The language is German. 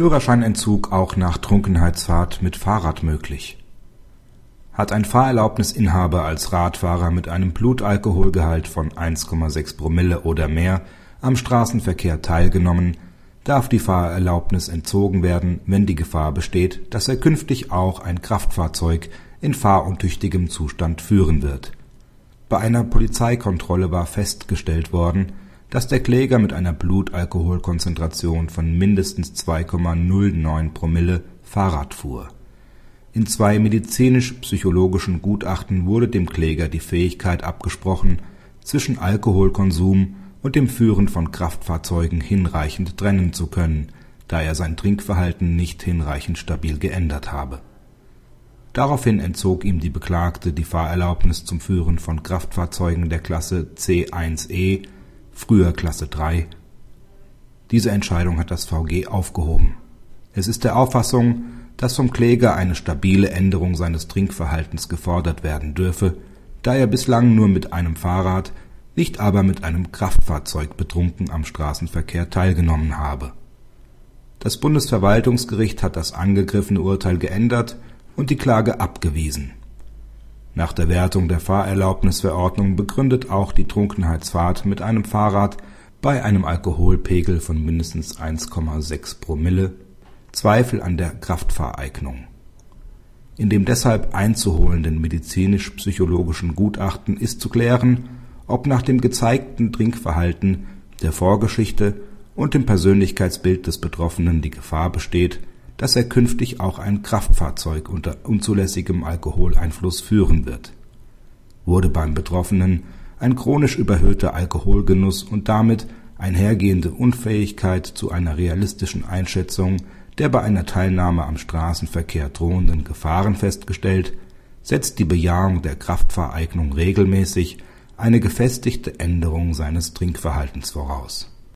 Führerscheinentzug auch nach Trunkenheitsfahrt mit Fahrrad möglich. Hat ein Fahrerlaubnisinhaber als Radfahrer mit einem Blutalkoholgehalt von 1,6 Promille oder mehr am Straßenverkehr teilgenommen, darf die Fahrerlaubnis entzogen werden, wenn die Gefahr besteht, dass er künftig auch ein Kraftfahrzeug in fahruntüchtigem Zustand führen wird. Bei einer Polizeikontrolle war festgestellt worden, dass der Kläger mit einer Blutalkoholkonzentration von mindestens 2,09 Promille Fahrrad fuhr. In zwei medizinisch-psychologischen Gutachten wurde dem Kläger die Fähigkeit abgesprochen, zwischen Alkoholkonsum und dem Führen von Kraftfahrzeugen hinreichend trennen zu können, da er sein Trinkverhalten nicht hinreichend stabil geändert habe. Daraufhin entzog ihm die Beklagte die Fahrerlaubnis zum Führen von Kraftfahrzeugen der Klasse C1e (früher Klasse 3). Diese Entscheidung hat das VG aufgehoben. Es ist der Auffassung, dass vom Kläger eine stabile Änderung seines Trinkverhaltens gefordert werden dürfe, da er bislang nur mit einem Fahrrad nicht aber mit einem Kraftfahrzeug betrunken am Straßenverkehr teilgenommen habe. Das Bundesverwaltungsgericht hat das angegriffene Urteil geändert und die Klage abgewiesen. Nach der Wertung der Fahrerlaubnisverordnung begründet auch die Trunkenheitsfahrt mit einem Fahrrad bei einem Alkoholpegel von mindestens 1,6 Promille Zweifel an der Kraftfahreignung. In dem deshalb einzuholenden medizinisch-psychologischen Gutachten ist zu klären ob nach dem gezeigten Trinkverhalten, der Vorgeschichte und dem Persönlichkeitsbild des Betroffenen die Gefahr besteht, dass er künftig auch ein Kraftfahrzeug unter unzulässigem Alkoholeinfluss führen wird. Wurde beim Betroffenen ein chronisch überhöhter Alkoholgenuss und damit einhergehende Unfähigkeit zu einer realistischen Einschätzung der bei einer Teilnahme am Straßenverkehr drohenden Gefahren festgestellt, setzt die Bejahung der Kraftfahreignung regelmäßig eine gefestigte Änderung seines Trinkverhaltens voraus